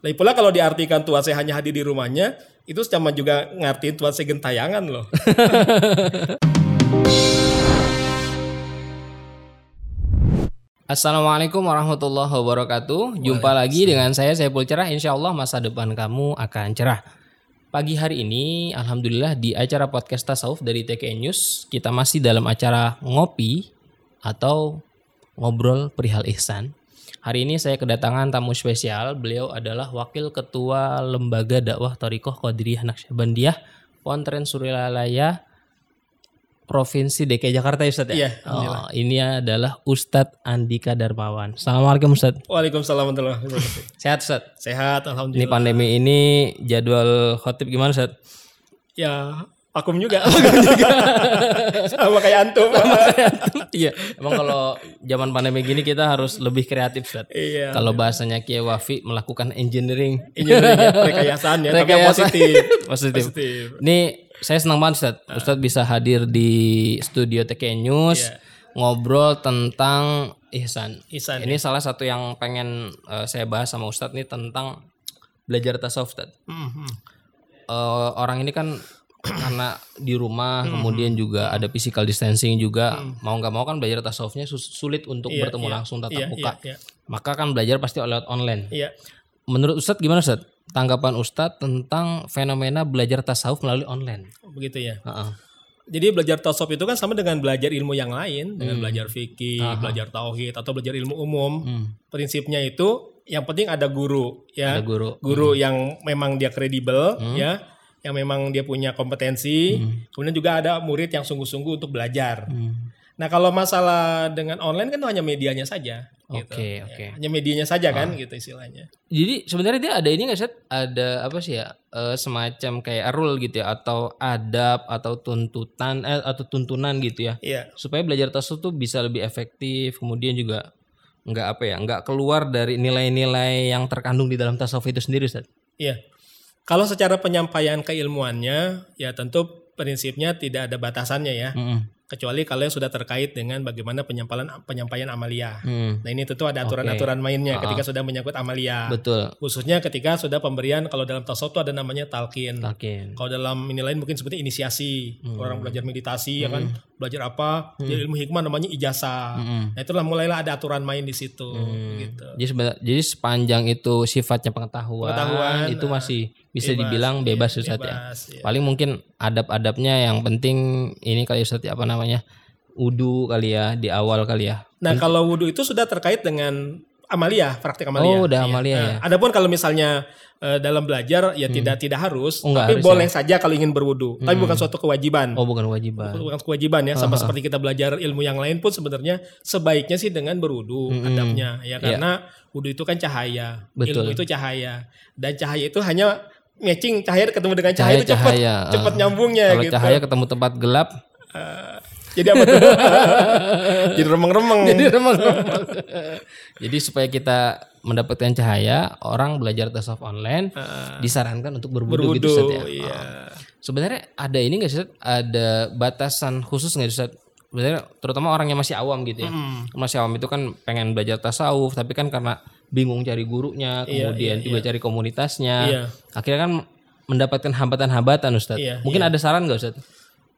Lagi pula kalau diartikan Tuhan saya hanya hadir di rumahnya, itu sama juga ngartiin Tuhan saya gentayangan loh. Assalamualaikum warahmatullahi wabarakatuh. Jumpa lagi dengan saya Saiful Cerah. Insya Allah masa depan kamu akan cerah. Pagi hari ini, alhamdulillah di acara podcast tasawuf dari TKN News, kita masih dalam acara ngopi atau ngobrol perihal ihsan. Hari ini saya kedatangan tamu spesial. Beliau adalah Wakil Ketua Lembaga Dakwah Torikoh Qadiriyah Naqsyabandiyah Pontren Surilaya Provinsi DKI Jakarta ya Ustadz ya? Iya, Oh, ini adalah Ustadz Andika Darmawan. Assalamualaikum Ustadz. Waalaikumsalam warahmatullahi wabarakatuh. Sehat Ustadz? Sehat, Ini alhamdulillah. pandemi ini jadwal khotib gimana Ustadz? Ya, vakum juga. Sama kayak antum. Iya, emang kalau zaman pandemi gini kita harus lebih kreatif iya. Kalau bahasanya Kiai Wafi melakukan engineering. Engineering ya, rekayasaan ya, tapi yang positif. Positif. Positif. Ini saya senang banget Ustadz. Ustadz bisa hadir di studio TK News Iya. ngobrol tentang ihsan. Ihsan, Ini salah satu yang pengen eh, saya bahas sama Ustadz nih tentang belajar tasawuf Ustadz. Mhm. Eh, orang ini kan karena di rumah Hmm. kemudian juga ada physical distancing juga mau nggak mau kan belajar tasawufnya sulit untuk Iya, bertemu iya. langsung tatap Iya, muka. iya, iya. Maka kan belajar pasti lewat online. Iya. Menurut Ustadz gimana Ustadz? Tanggapan Ustadz tentang fenomena belajar tasawuf melalui online. Begitu ya. Heeh. Jadi belajar tasawuf itu kan sama dengan belajar ilmu yang lain, dengan Hmm. belajar fikih, belajar tauhid atau belajar ilmu umum. Hmm. Prinsipnya itu yang penting ada guru ya. Ada guru. Hmm. Guru yang memang dia kredibel ya, yang memang dia punya kompetensi. Kemudian juga ada murid yang sungguh-sungguh untuk belajar. Hmm. Nah, kalau masalah dengan online kan hanya medianya saja gitu. Oke, Ya, oke. Hanya medianya saja kan gitu istilahnya. Jadi sebenarnya dia ada ini nggak Ustadz? Ada apa sih ya? eh, semacam kayak rule gitu ya atau adab atau tuntutan eh, atau tuntunan gitu ya. Iya. Supaya belajar tasawuf tuh bisa lebih efektif, kemudian juga nggak apa ya, nggak keluar dari nilai-nilai yang terkandung di dalam tasawuf itu sendiri Ustadz. Iya. Kalau secara penyampaian keilmuannya, ya tentu prinsipnya tidak ada batasannya ya. Mm-mm. Kecuali kalau yang sudah terkait dengan bagaimana penyampaian penyampaian amalia. Hmm, Nah ini tentu ada aturan-aturan mainnya ketika sudah menyangkut amalia. betul. Khususnya ketika sudah pemberian kalau dalam tasawuf itu ada namanya talqin. Talqin. Kalau dalam ini lain mungkin seperti inisiasi. Hmm. Orang belajar meditasi ya kan, belajar apa? Jadi ilmu hikmah namanya ijazah. Hmm. Nah itulah mulailah ada aturan main di situ gitu. Jadi jadi sepanjang itu sifatnya pengetahuan, Pengetahuan, itu masih bisa bebas, dibilang iya, bebas ya. bebas, iya. Paling mungkin adab-adabnya yang penting ini kali Ustadz ya, apa namanya? Udu kali ya di awal kali ya. Nah kalau wudhu itu sudah terkait dengan amalia, praktik amalia. Oh, udah Iya. amalia Nah, ya. Adapun kalau misalnya eh, dalam belajar ya tidak tidak harus, Oh, tapi harus boleh saja kalau ingin berwudhu. Tapi bukan suatu kewajiban. Oh, bukan kewajiban. Bukan kewajiban ya, sama seperti kita belajar ilmu yang lain pun sebenarnya sebaiknya sih dengan berwudhu adabnya ya karena wudhu itu kan cahaya, Iya. Betul. ilmu itu cahaya dan cahaya itu hanya matching cahaya ketemu dengan cahaya, Cahaya itu cepat cahaya. cepat nyambungnya Kalau gitu. cahaya ketemu tempat gelap, Jadi apa tuh? Jadi remeng-remeng. jadi remang-remang. jadi supaya kita mendapatkan cahaya, orang belajar tasawuf online disarankan untuk berwudu gitu Ustadz ya. iya. Sebenarnya ada ini nggak sih? Ada batasan khusus nggak sih? Sebenarnya terutama orang yang masih awam gitu ya. Masih awam itu kan pengen belajar tasawuf, tapi kan karena bingung cari gurunya, Iya, kemudian juga cari komunitasnya. Iya. Akhirnya kan mendapatkan hambatan-hambatan Ustadz. Iya, Mungkin ada saran nggak Ustadz?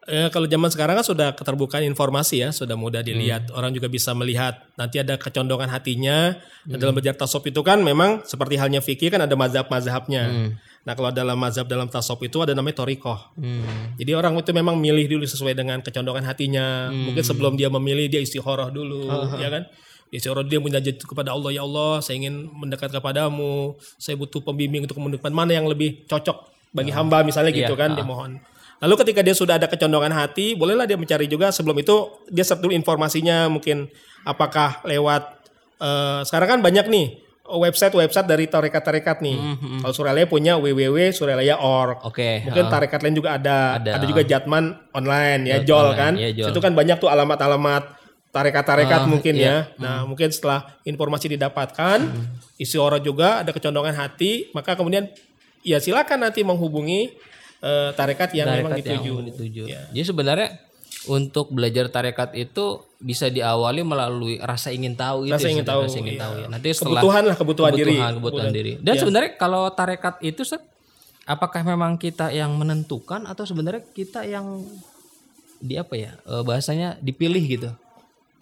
Eh, kalau zaman sekarang kan sudah keterbukaan informasi ya, sudah mudah dilihat. Orang juga bisa melihat. Nanti ada kecondongan hatinya. Dan dalam belajar tasawuf itu kan memang seperti halnya fikih kan ada mazhab-mazhabnya. Nah kalau dalam mazhab dalam tasawuf itu ada namanya torikoh. Hmm. Jadi orang itu memang milih dulu sesuai dengan kecondongan hatinya. Mungkin sebelum dia memilih dia istikharah dulu, ya kan? Dia istikharah dia munajat kepada Allah ya Allah, saya ingin mendekat kepadamu. Saya butuh pembimbing untuk menemukan mana yang lebih cocok bagi hamba misalnya gitu kan, dia mohon. Lalu ketika dia sudah ada kecondongan hati, bolehlah dia mencari juga sebelum itu dia search dulu informasinya mungkin apakah lewat eh, sekarang kan banyak nih website-website dari tarekat-tarekat nih. Kalau Suralaya punya www.suralaya.org. Oke. Mungkin ah. tarekat lain juga ada. Ada. Ada, juga Jatman online ya, Jol online, kan. iya, Jol. Itu kan banyak tuh alamat-alamat tarekat-tarekat Ah, mungkin iya. ya. Nah, mungkin setelah informasi didapatkan, isi orang juga ada kecondongan hati, maka kemudian ya silakan nanti menghubungi eh, tarekat yang memang Tarekat yang dituju. dituju. Ya. Jadi sebenarnya untuk belajar tarekat itu bisa diawali melalui rasa ingin tahu itu Rasa ya, ingin tahu, rasa ingin iya. tahu ya. Nanti setelah kebutuhan lah kebutuhan, diri kebutuhan, kebutuhan diri. Dan Iya. sebenarnya kalau tarekat itu apakah memang kita yang menentukan atau sebenarnya kita yang di apa ya eh, bahasanya dipilih gitu?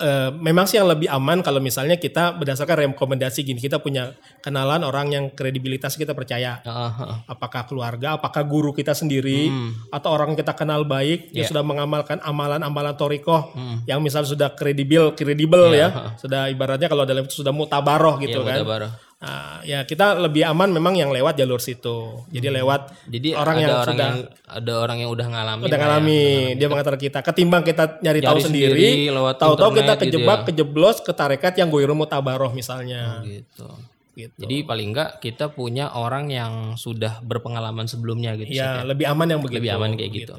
Eh, memang sih yang lebih aman kalau misalnya kita berdasarkan rekomendasi gini kita punya kenalan orang yang kredibilitas kita percaya heeh. apakah keluarga apakah guru kita sendiri Hmm. atau orang yang kita kenal baik yang Iya. sudah mengamalkan amalan-amalan torikoh Hmm. yang misalnya sudah kredibel kredibel Iya, ya sudah ibaratnya kalau dalam itu sudah mutabaroh gitu Iya, kan mutabaroh. Nah, ya kita lebih aman memang yang lewat jalur situ jadi lewat Hmm. Jadi orang ada yang orang sudah yang ada orang yang udah ngalamin. udah lah ya. ngalami dia mengantar kita ketimbang kita nyari tahu Nyari sendiri, sendiri lewat tahu-tahu kita gitu kejebak ya. kejeblos ke tarekat yang goiru mutabaroh misalnya gitu. gitu Jadi paling enggak kita punya orang yang sudah berpengalaman sebelumnya gitu. ya lebih aman yang begitu Lebih aman kayak gitu.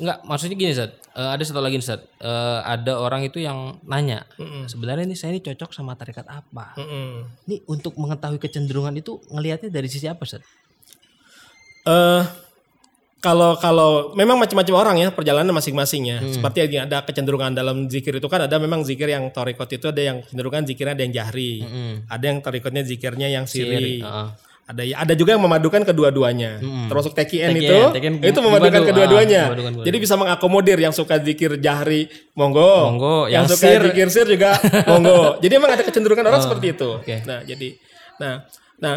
Enggak, maksudnya gini Zat. Eh, ada satu lagi Zat. Eh, ada orang itu yang nanya, sebenarnya ini saya ini cocok sama tarekat apa? Mm-mm. Ini untuk mengetahui kecenderungan itu ngelihatnya dari sisi apa Zat? Eh kalau kalau memang macam-macam orang ya perjalanan masing-masing ya. Seperti yang ada kecenderungan dalam zikir itu kan ada memang zikir yang torikot itu ada yang kecenderungan zikirnya ada yang jahri, ada yang torikotnya zikirnya yang siri. Heeh. Ada ya, ada juga yang memadukan kedua-duanya. Termasuk TKN itu, TKN itu memadukan dimadu, kedua-duanya. ah, memadukan. Jadi bisa mengakomodir yang suka zikir jahri, monggo. Monggo, yang, yang suka sir. zikir sir juga monggo. Jadi emang ada kecenderungan orang seperti itu. oke. Nah, jadi nah, nah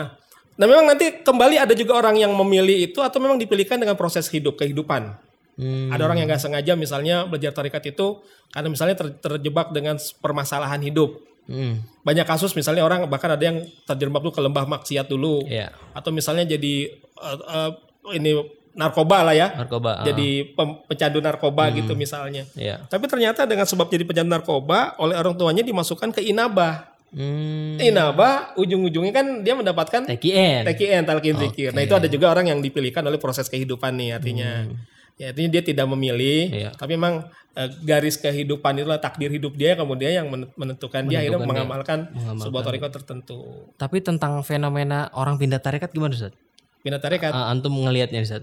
Nah memang nanti kembali ada juga orang yang memilih itu atau memang dipilihkan dengan proses hidup kehidupan. Hmm. Ada orang yang nggak sengaja misalnya belajar tarikat itu karena misalnya ter- terjebak dengan permasalahan hidup. Hmm. Banyak kasus misalnya orang bahkan ada yang terjebak tuh ke lembah maksiat dulu. Iya. Atau misalnya jadi eh, eh, ini narkoba lah ya. Narkoba. ah. Jadi pem- pecandu narkoba gitu misalnya. Iya. Tapi ternyata dengan sebab jadi pecandu narkoba oleh orang tuanya dimasukkan ke inabah. Hmm. Inabah ujung-ujungnya kan dia mendapatkan TKN. TKN talqin zikir. Nah itu ada juga orang yang dipilihkan oleh proses kehidupan nih artinya. Ya artinya dia tidak memilih, Iya. tapi memang eh, garis kehidupan itulah takdir hidup dia kemudian yang men- menentukan, dia akhirnya mengamalkan, sebuah toriko tertentu. Tapi tentang fenomena orang pindah tarekat gimana Ustaz? Pindah tarekat. Ah, antum ngelihatnya Ustaz?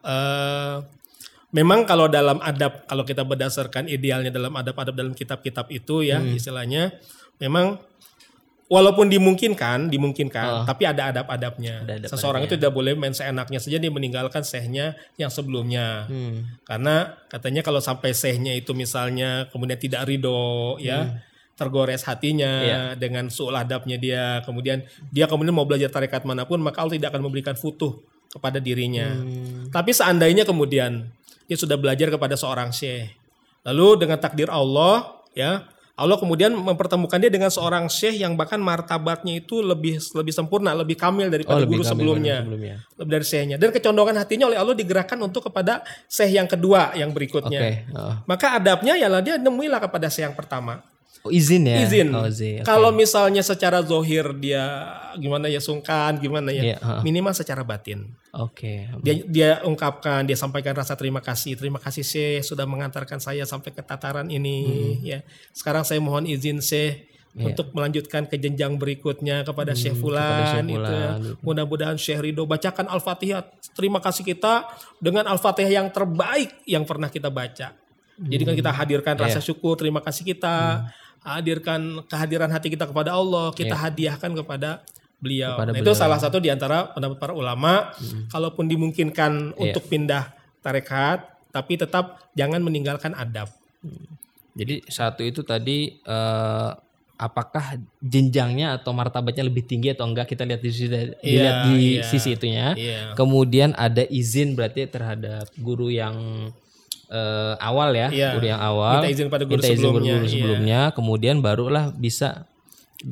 eh, memang kalau dalam adab kalau kita berdasarkan idealnya dalam adab-adab dalam kitab-kitab itu ya istilahnya memang walaupun dimungkinkan dimungkinkan tapi ada adab-adabnya Ada adab-adabnya. seseorang itu tidak boleh main seenaknya saja dia meninggalkan sehnya yang sebelumnya Hmm. karena katanya kalau sampai sehnya itu misalnya kemudian tidak ridho ya tergores hatinya Iya. dengan suul adabnya dia kemudian dia kemudian mau belajar tarekat mana pun maka Allah tidak akan memberikan futuh kepada dirinya Hmm. tapi seandainya kemudian dia sudah belajar kepada seorang syekh lalu dengan takdir Allah ya Allah kemudian mempertemukan dia dengan seorang syekh yang bahkan martabatnya itu lebih lebih sempurna lebih kamil daripada Oh, lebih guru kamil sebelumnya sebelumnya. lebih dari syekhnya dan kecondongan hatinya oleh Allah digerakkan untuk kepada syekh yang kedua yang berikutnya oh. maka adabnya ialah dia nemuilah kepada syekh yang pertama Oh, izin ya? izin Oh, izin. Oke. kalau misalnya secara zohir dia gimana ya sungkan gimana ya Iya, ha. minimal secara batin Oke. dia dia ungkapkan dia sampaikan rasa terima kasih terima kasih Syekh sudah mengantarkan saya sampai ke tataran ini ya sekarang saya mohon izin Syekh untuk melanjutkan ke jenjang berikutnya kepada Syekh Fulan, itu ya. Fulan, mudah-mudahan Syekh Ridho bacakan Al-Fatihah terima kasih kita dengan Al-Fatihah yang terbaik yang pernah kita baca jadi kan kita hadirkan rasa syukur terima kasih kita hadirkan kehadiran hati kita kepada Allah kita hadiahkan kepada beliau. Kepada nah, itu salah satu di antara pendapat para ulama. Kalaupun dimungkinkan untuk pindah tarekat, tapi tetap jangan meninggalkan adab. Jadi satu itu tadi eh, apakah jenjangnya atau martabatnya lebih tinggi atau enggak kita lihat di sisi dilihat di iya. sisi itunya. Iya. Kemudian ada izin berarti terhadap guru yang eh, awal ya, Iya. guru yang awal. Minta izin pada guru Minta izin sebelumnya, guru iya. sebelumnya, kemudian barulah bisa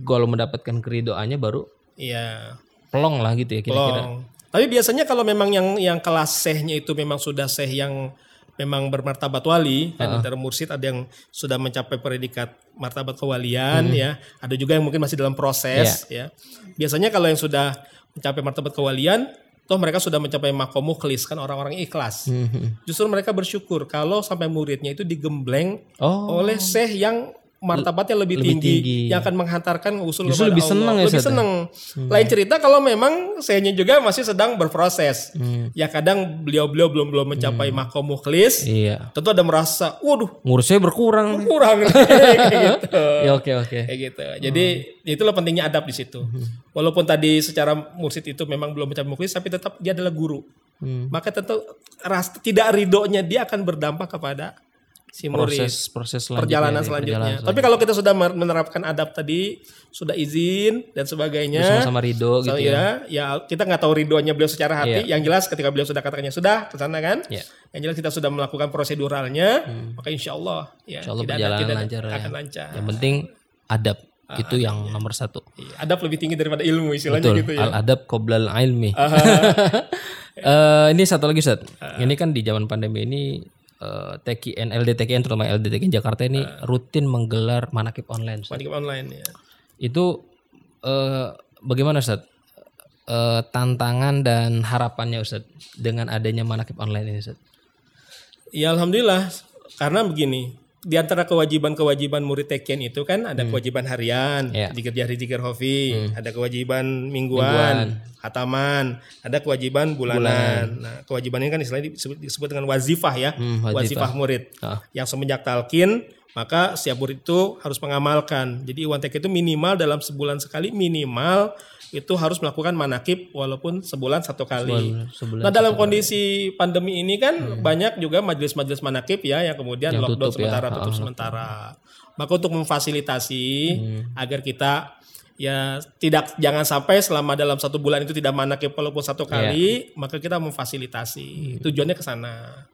kalau mendapatkan keridoannya baru Iya. pelong lah gitu ya kira-kira. Tapi biasanya kalau memang yang yang kelas sehnya itu memang sudah seh yang memang bermartabat wali kan antara mursid ada yang sudah mencapai predikat martabat kewalian ya ada juga yang mungkin masih dalam proses ya biasanya kalau yang sudah mencapai martabat kewalian toh mereka sudah mencapai makom mukhlis kan orang-orang ikhlas Mhm. justru mereka bersyukur kalau sampai muridnya itu digembleng Oh, oleh syekh yang martabatnya lebih, Lebih tinggi, tinggi. yang akan menghantarkan usul Justru kepada lebih Allah. senang ya, lebih ya? senang. Lain cerita kalau memang sayanya juga masih sedang berproses. Hmm. Ya kadang beliau-beliau belum belum mencapai makom mukhlis. Iya. Tentu ada merasa, waduh Ngurusnya berkurang. kurang kayak gitu. Ya oke oke. Kayak gitu. Jadi itulah pentingnya adab di situ. Walaupun tadi secara mursid itu memang belum mencapai mukhlis, tapi tetap dia adalah guru. Hmm. Maka tentu ras tidak ridhonya dia akan berdampak kepada si murid Proses proses selanjutnya perjalanan selanjutnya. perjalanan Tapi kalau kita sudah menerapkan adab tadi, sudah izin dan sebagainya, sama-sama ridho gitu so, ya. ya, ya kita nggak tahu ridhonya beliau secara hati. Iya. Yang jelas ketika beliau sudah katakannya sudah ke sana kan. Iya. Yang jelas kita sudah melakukan proseduralnya, maka insya Allah ya Hmm. Insya Allah tidak ada- tidak ada- lancar ya. akan lancar. Yang penting adab itu yang nomor satu. Iya, adab lebih tinggi daripada ilmu istilahnya Betul. gitu ya. Al adab qoblal ilmi. Eh, ini satu lagi Ustaz. Ini kan di zaman pandemi ini eh, TKN, LDTKN terutama LDTKN Jakarta ini rutin menggelar manakib online. Ustaz. Manakib online ya. Itu eh, bagaimana Ustaz? Eh, tantangan dan harapannya Ustaz dengan adanya manakib online ini Ustaz. Ya alhamdulillah karena begini di antara kewajiban-kewajiban murid teken itu kan ada kewajiban harian, Iya. zikir jahri, zikir hofi, ada kewajiban mingguan, hataman, ada kewajiban bulanan. Nah, kewajiban ini kan istilahnya disebut, disebut dengan wazifah ya, Hmm, wazifah. wazifah murid. Ah. Yang semenjak talkin maka setiap murid itu harus mengamalkan. Jadi Iwan TK itu minimal dalam sebulan sekali minimal itu harus melakukan manakib walaupun sebulan satu kali. Sebulan Nah dalam kondisi pandemi ini kan banyak juga majelis-majelis manakib ya yang kemudian Yang lockdown tutup ya. sementara tutup sementara. Maka untuk memfasilitasi agar kita ya tidak jangan sampai selama dalam satu bulan itu tidak manakib walaupun satu kali, maka kita memfasilitasi. Tujuannya ke sana.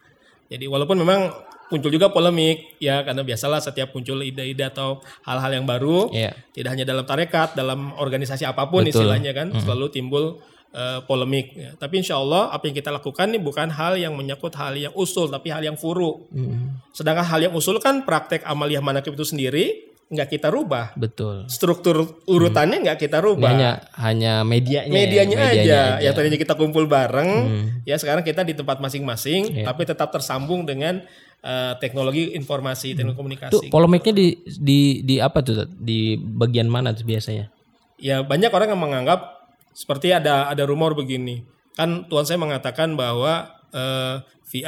Jadi walaupun memang muncul juga polemik ya karena biasalah setiap muncul ide-ide atau hal-hal yang baru Iya. tidak hanya dalam tarekat, dalam organisasi apa pun Betul. istilahnya kan selalu timbul eh, polemik. Ya. Tapi insya Allah apa yang kita lakukan ini bukan hal yang menyangkut hal yang usul, tapi hal yang furu. Hmm, Sedangkan hal yang usul kan praktek amaliyah manakib itu sendiri nggak kita rubah. Betul. Struktur urutannya nggak kita rubah. hanya hanya medianya, ya, Medianya, aja. aja. yang tadinya kita kumpul bareng, Hmm. ya sekarang kita di tempat masing-masing, tapi tetap tersambung dengan eh, teknologi informasi, Hmm. teknologi Tuh komunikasi. polemiknya di di di apa tuh? Di bagian mana tuh biasanya? ya banyak orang yang menganggap seperti ada ada rumor begini kan Tuhan saya mengatakan bahwa eh, fi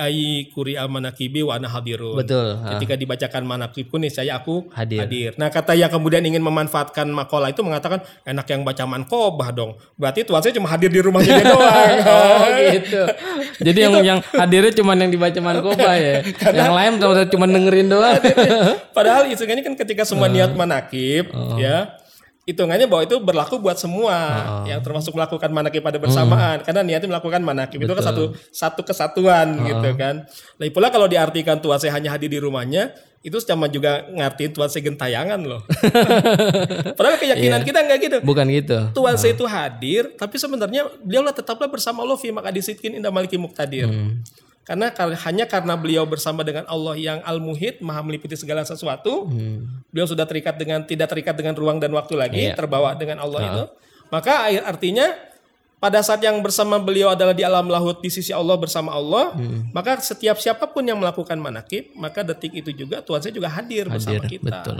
quri'a manakibi wa ana hadirun Betul. ketika dibacakan manakibku nih saya aku Hadir. nah kata yang kemudian ingin memanfaatkan makola itu mengatakan enak yang baca mankobah dong berarti Tuhan saya cuma hadir di rumahnya dia doang Oh gitu. Jadi yang yang hadirnya cuma yang dibaca Mankoba ya. yang lain cuma dengerin doang. Padahal hitungannya kan ketika semua niat manakib ya hitungannya bahwa itu berlaku buat semua yang termasuk melakukan manakib pada bersamaan karena niatnya melakukan manakib itu kan satu satu kesatuan gitu kan. Lagi pula kalau diartikan Tuhan saya hanya hadir di rumahnya itu sama juga ngartiin Tuhan saya gentayangan loh. Padahal keyakinan kita nggak gitu. Bukan gitu. Tuhan saya itu hadir, tapi sebenarnya beliau lah tetaplah bersama Allah fi makadisitkin indah maliki muktadir. Karena kar- hanya karena beliau bersama dengan Allah yang al-muhid, maha meliputi segala sesuatu, beliau sudah terikat dengan tidak terikat dengan ruang dan waktu lagi, Iya. terbawa dengan Allah itu. Maka artinya pada saat yang bersama beliau adalah di alam lahut di sisi Allah bersama Allah, maka setiap siapa pun yang melakukan manakib, maka detik itu juga Tuhan saya juga hadir, bersama Hadir, kita. betul.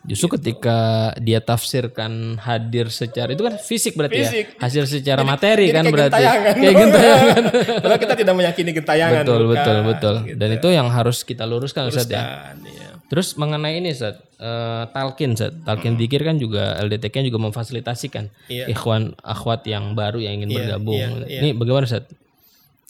Justru ketika dia tafsirkan hadir secara itu kan fisik berarti Fisik. ya. Hasil secara materi Jadi kan kayak berarti. gentayangan. Kayak gentayangan. Padahal kita tidak meyakini gentayangan. betul, bukan. betul, betul. Gitu. Dan itu yang harus kita luruskan Ustaz ya. Iya. Terus mengenai ini Ustaz, eh, talkin Ustaz. Talkin dikir kan juga LDTK juga memfasilitasikan Iya. ikhwan akhwat yang baru yang ingin Iya, bergabung. iya, iya. Ini bagaimana Ustaz?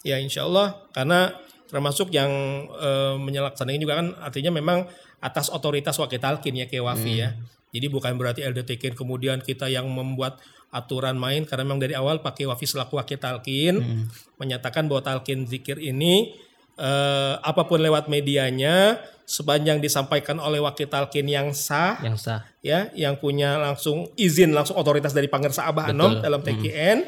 Ya insya Allah karena termasuk yang eh, menyelaksanakan juga kan artinya memang atas otoritas wakil talkin ya kayak wafi ya. Jadi bukan berarti LDTK kemudian kita yang membuat aturan main karena memang dari awal pakai wafi selaku wakil talkin menyatakan bahwa talkin zikir ini eh, apa pun lewat medianya sepanjang disampaikan oleh wakil talkin yang sah Yang sah. ya yang punya langsung izin langsung otoritas dari Pangersa Abah Anom dalam TKN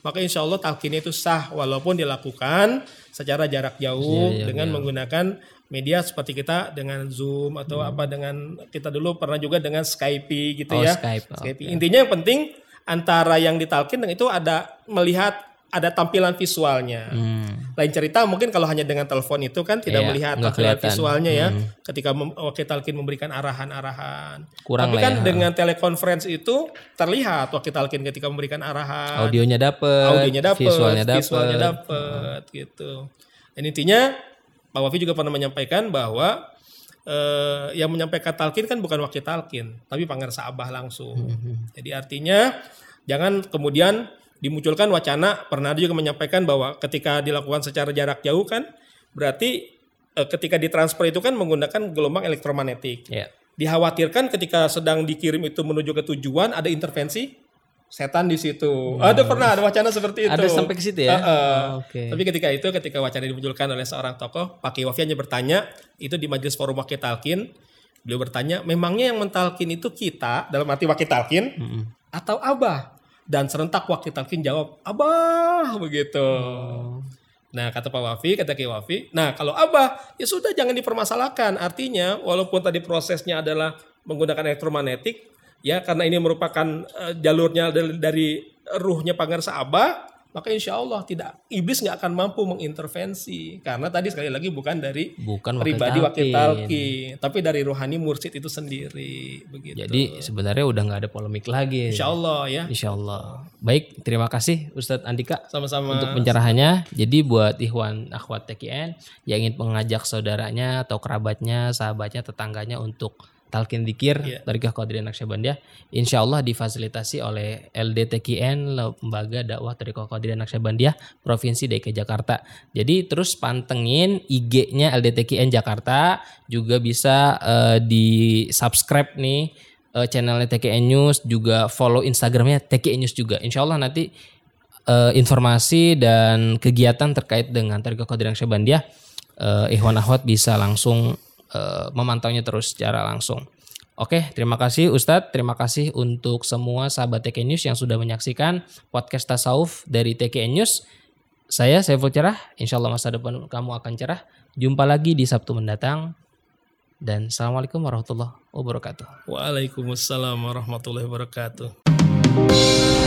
maka insya Allah talqin itu sah walaupun dilakukan secara jarak jauh Iya, dengan menggunakan media seperti kita dengan Zoom atau apa dengan kita dulu pernah juga dengan Skype gitu Oh, ya. Skype, oke. intinya yang penting antara yang ditalkin dan itu ada melihat ada tampilan visualnya. Hmm. Lain cerita mungkin kalau hanya dengan telepon itu kan tidak Iya, melihat tampilan kelihatan. visualnya ya. Hmm. Ketika mem- wakil talkin memberikan arahan-arahan. Kurang Tapi kan ya. dengan telekonferensi itu terlihat wakil talkin ketika memberikan arahan. Audionya dapet, audionya dapat, visualnya dapet. visualnya dapat gitu. Dan intinya Pak Wafi juga pernah menyampaikan bahwa eh, yang menyampaikan talkin kan bukan wakil talkin, tapi pangeran Sabah langsung. Hmm. Jadi artinya jangan kemudian dimunculkan wacana pernah juga menyampaikan bahwa ketika dilakukan secara jarak jauh kan berarti eh, ketika ditransfer itu kan menggunakan gelombang elektromagnetik. Ya. Dikhawatirkan ketika sedang dikirim itu menuju ke tujuan ada intervensi setan di situ. Ada pernah ada wacana seperti itu. Hmm. Ada sampai ke situ ya? Heeh. Oh, oke. Tapi ketika itu ketika wacana dimunculkan oleh seorang tokoh, Pak Kiai Wafi hanya bertanya itu di majelis forum wakil talkin. Beliau bertanya, memangnya yang mentalkin itu kita dalam arti wakil talkin Mm-mm. atau abah? Dan serentak wakil talkin jawab, abah begitu. Oh. Nah kata Pak Wafi, kata Kiai Wafi, nah kalau abah ya sudah jangan dipermasalahkan. Artinya walaupun tadi prosesnya adalah menggunakan elektromagnetik, ya karena ini merupakan eh, jalurnya dari, dari ruhnya Pangersa Abah, maka insya Allah tidak iblis nggak akan mampu mengintervensi karena tadi sekali lagi bukan dari Bukan wakil pribadi wakil talqin, tapi dari rohani mursid itu sendiri begitu. Jadi sebenarnya udah nggak ada polemik lagi. insya Allah ya, Insya Allah. Baik, terima kasih Ustadz Andika sama-sama. untuk pencerahannya. Jadi buat Ikhwan Akhwat TKN yang ingin mengajak saudaranya atau kerabatnya, sahabatnya, tetangganya untuk talkin dikir Iya. Tarikah Qadiriyah Naqsyabandiyah insya Allah difasilitasi oleh LDTKN Lembaga Dakwah Tarikah Qadiriyah Naqsyabandiyah Provinsi DKI Jakarta. Jadi terus pantengin IG-nya LDTKN Jakarta juga bisa eh, di subscribe nih eh, channelnya TKN News juga follow Instagramnya TKN News juga. Insya Allah nanti eh, informasi dan kegiatan terkait dengan Tarikah Qadiriyah Naqsyabandiyah eh, Ikhwan Akhwat bisa langsung eh, memantaunya terus secara langsung. Oke, terima kasih Ustadz. Terima kasih untuk semua sahabat TKN News yang sudah menyaksikan podcast Tasawuf dari TKN News. Saya Saiful Cerah. Insya Allah masa depan kamu akan cerah. Jumpa lagi di Sabtu mendatang. Dan Assalamualaikum warahmatullahi wabarakatuh. Waalaikumsalam warahmatullahi wabarakatuh.